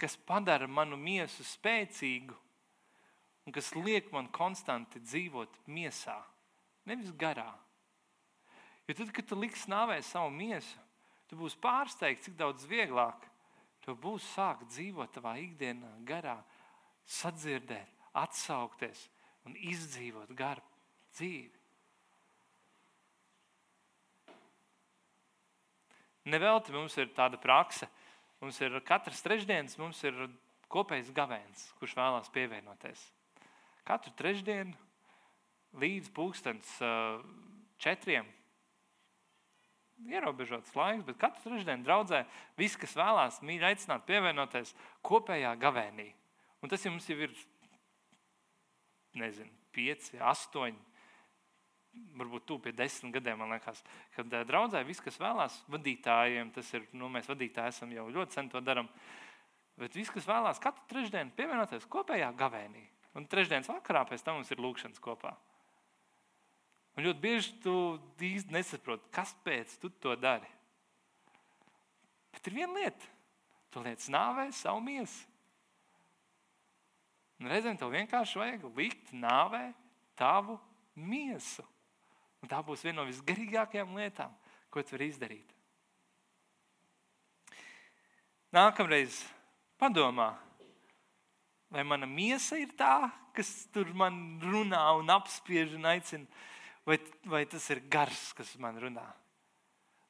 kas padara manu miesu spēcīgu un kas liek man konstanti dzīvot miesā, nevis garā? Jo tad, kad tu liksi nāvē savu miesu, tu būsi pārsteigts, cik daudz vieglāk tu būsi sākt dzīvot savā ikdienā, garā, sadzirdēt, atsaukties un izdzīvot garu dzīvi. Nevelti mums ir tāda praksa. Mums ir katrs trešdienas, mums ir kopējs gavēns, kurš vēlās pievienoties. Katru trešdienu līdz pulkstenis četriem ierobežots laiks, bet katru trešdienu draudzē visi, kas vēlās, mīļi aicināt pievienoties kopējā gavēnī. Un tas jums jau ir, nezinu, pieci, astoņi, varbūt tu pie desmit gadiem, man liekas, kad draudzē viss, kas vēlās, vadītājiem, tas ir, nu, mēs vadītāji esam jau ļoti sen to darām, bet viss, kas vēlās katru trešdienu pievienoties kopējā gavēnī. Un trešdienas vakarā pēc tam mums ir lūkšanas kopā. Un ļoti bieži tu īsti nesaproti, kas pēc tu to dari. Bet ir viena lieta, tu liec nāvē savu miesu. Un reizēm tev vienkārši vajag likt nāvē tavu miesu. Un tā būs viena no visgarīgākajām lietām, ko tu vari izdarīt. Nākamreiz padomā, vai mana miesa ir tā, kas tur man runā un apspiež un aicina vai, vai tas ir gars, kas man runā.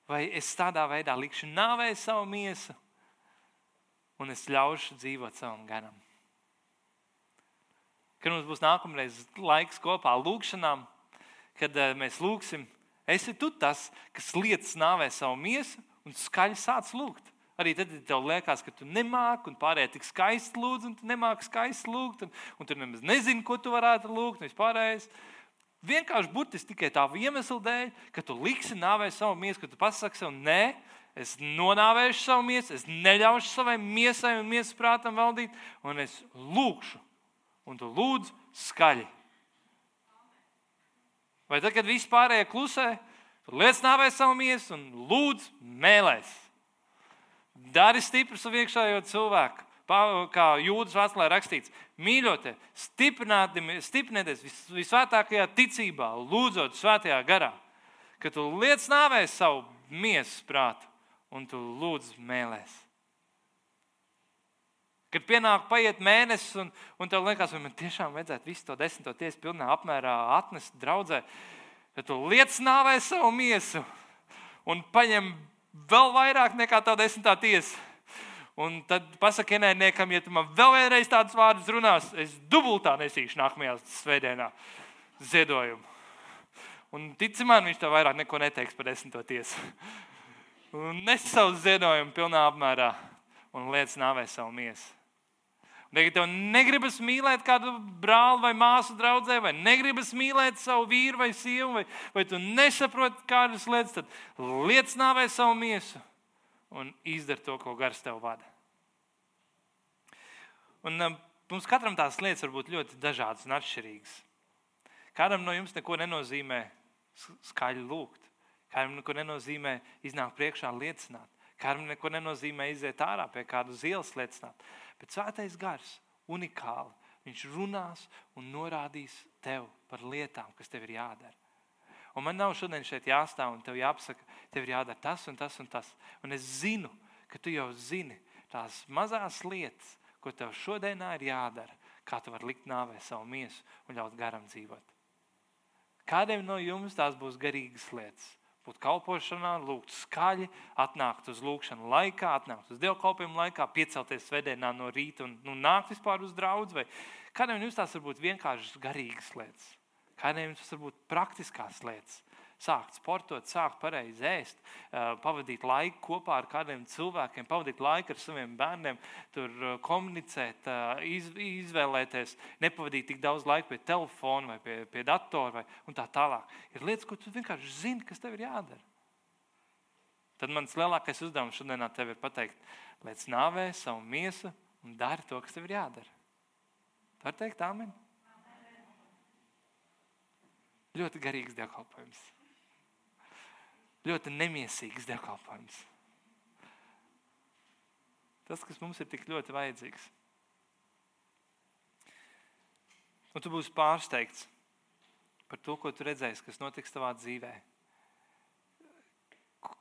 Vai es tādā veidā likšu nāvē savu miesu, un es ļaušu dzīvot savam garam. Kad mums būs nākamreiz laiks kopā lūgšanām, kad uh, mēs lūgsim, esi tu tas, kas lietas nāvē savu miesu un skaļi sāc lūgt. Arī tad, kad tev liekas, ka tu nemāki, un pārējie tik skaisti lūdz, un tu nemāki skaisti lūgt, un, un tu nemaz nezini, ko tu varētu lūgt, un vispārējais. Vienkārši burtiski tikai tā iemesla dēļ, ka tu liksi nāvē savu miesu, ka tu pasaki sev, nē, es nonāvēšu savu miesu, es neļaušu savai miesai un miesas prātam valdīt, un es lūgšu. Un tu lūdz skaļi. Vai tad, kad viss pārējie klusē, tu liec nāvē savu miesu un lūdz mēlēs. Dari stipru savu iekšējo cilvēku kā jūdas vēstulē rakstīts, mīļotie, stiprinieties vis, visvētākajā ticībā, lūdzot svētajā garā, ka tu liec nāvēs savu miesas prātu un tu lūdz mēlēs. Kad pienāk paiet mēnesis, un, un tev liekas, vai man tiešām vajadzētu visu to desmito tiesu pilnā apmērā atnest draudzē, tad tu liec nāvēs savu miesu un paņem vēl vairāk nekā tā desmitā tiesa Un tad pasakā ienaidniekam, ja tu man vēl vienreiz tādus vārdus runās, es dubultā nesīšu nākamajā svētdienā ziedojumu. Un tici man, viņš tev vairāk neko neteiks par desmito tiesu. Un nes savu ziedojumu pilnā apmērā un liec nāvē savu miesu. Un, ja tev negribas mīlēt kādu brāli vai māsu draugu, vai negribas mīlēt savu vīru vai sievu, vai, vai tu nesaproti kādas lietas, tad liec nāvē savu miesu un izdara to, ko gars tev vada. Un, um, mums katram tās lietas var būt ļoti dažādas un atšķirīgas. Kādam no jums neko nenozīmē skaļi lūgt, kādam neko nenozīmē iznākt priekšā liecināt, kādam neko nenozīmē iziet ārā pie kādas ielas liecināt. Bet svētais gars unikāli. Viņš runās un norādīs tev par lietām, kas tev ir jādara. Un man nav šodien šeit jāstāv un tev jāpasaka, tev ir jādara tas un tas un tas. Un es zinu, ka tu jau zini tās mazās lietas, ko tev šodienā ir jādara, kā tu vari likt nāvē savu miesu un ļaut garam dzīvot. Kādiem no jums tās būs garīgas lietas? Būt kalpošanā, lūgt skaļi, atnākt uz lūgšanu laikā, atnākt uz dievkalpojumu laikā, piecelties svētdienā no rīta un nu, nākt vispār uz draugu. Kādiem jums tās var būt vienkāršas garīgas lietas? Kādiem tas var būt praktiskās lietas? Sākt sportot, sākt pareizi ēst, pavadīt laiku kopā ar kādiem cilvēkiem, pavadīt laiku ar saviem bērniem, tur komunicēt, iz, izvēlēties, nepavadīt tik daudz laika pie telefona vai pie, pie datora vai, un tā tālāk. Ir lietas, ko tu vienkārši zini, kas tev ir jādara. Tad mans lielākais uzdevums šodienā tev ir pateikt, liec nāvē savu miesu un dari to, kas tev ir jādara. Tā var teikt, amen. Ļoti garīgs dievkalpojums. Ļoti nemiesīgs dievkalpojums. Tas, kas mums ir tik ļoti vajadzīgs. Un tu būsi pārsteigts par to, ko tu redzēsi, kas notiks tavā dzīvē.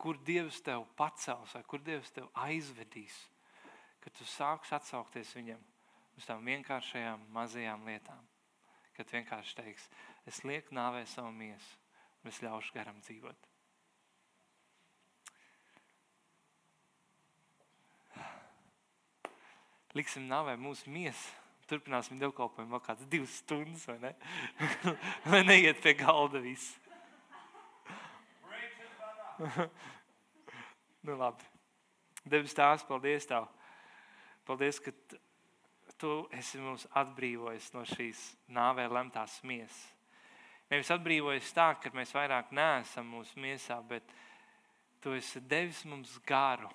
Kur Dievs tev pacels vai kur Dievs tev aizvedīs, kad tu sāksi atsaukties viņam uz tām vienkāršajām mazajām lietām. Kad vienkārši teiks, es lieku nāvē savu miesu un es ļaušu garam dzīvot. Liksim nāvē mūsu miesu. Turpināsim dievkalpojumu vēl kādas divas stundas, vai ne? Lai neiet pie galda viss. nu, labi. Debes tās, paldies Tev. Paldies, ka Tu esi mūs atbrīvojis no šīs nāvē lemtās miesas. Nevis atbrīvojis tā, ka mēs vairāk neesam mūsu miesā, bet Tu esi devis mums garu,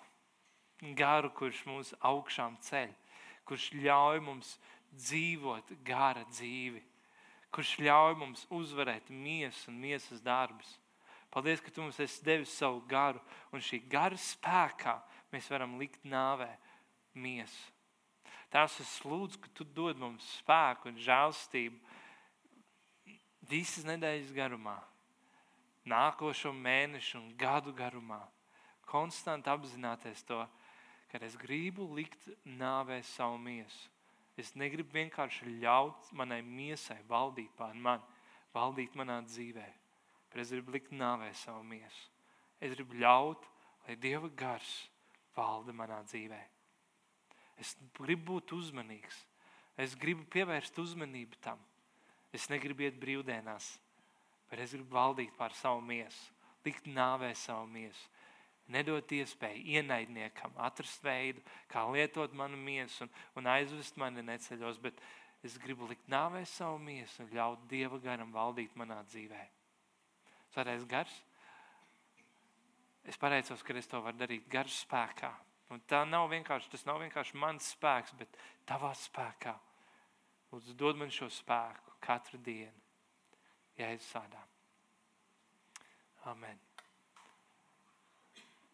garu, kurš mūs augšām ceļ kurš ļauj mums dzīvot gara dzīvi, kurš ļauj mums uzvarēt miesu un miesas darbus. Paldies, ka tu mums esi devis savu garu, un šī gara spēkā mēs varam likt nāvē miesu. Tās es lūdzu, ka tu dod mums spēku un žēlstību visas nedēļas garumā, nākošo mēnešu un gadu garumā. Konstanti apzināties to, kad es gribu likt nāvē savu miesu. Es negribu vienkārši ļaut manai miesai valdīt pār mani, valdīt manā dzīvē, bet es gribu likt nāvē savu miesu. Es gribu ļaut, lai Dieva gars valda manā dzīvē. Es gribu būt uzmanīgs. Es gribu pievērst uzmanību tam. Es negribu iet brīvdienās, bet es gribu valdīt pār savu miesu, likt nāvē savu miesu nedot iespēju ienaidniekam atrast veidu, kā lietot manu miesu un, un aizvest mani neceļos, bet es gribu likt nāvē savu miesu un ļaut Dieva garam valdīt manā dzīvē. Svētais gars, es pateicos, ka es to varu darīt garu spēkā. Un tā nav vienkārši, tas nav vienkārši mans spēks, bet tavā spēkā. Lūdzu, dod man šo spēku katru dienu, ja es sādā. Amen.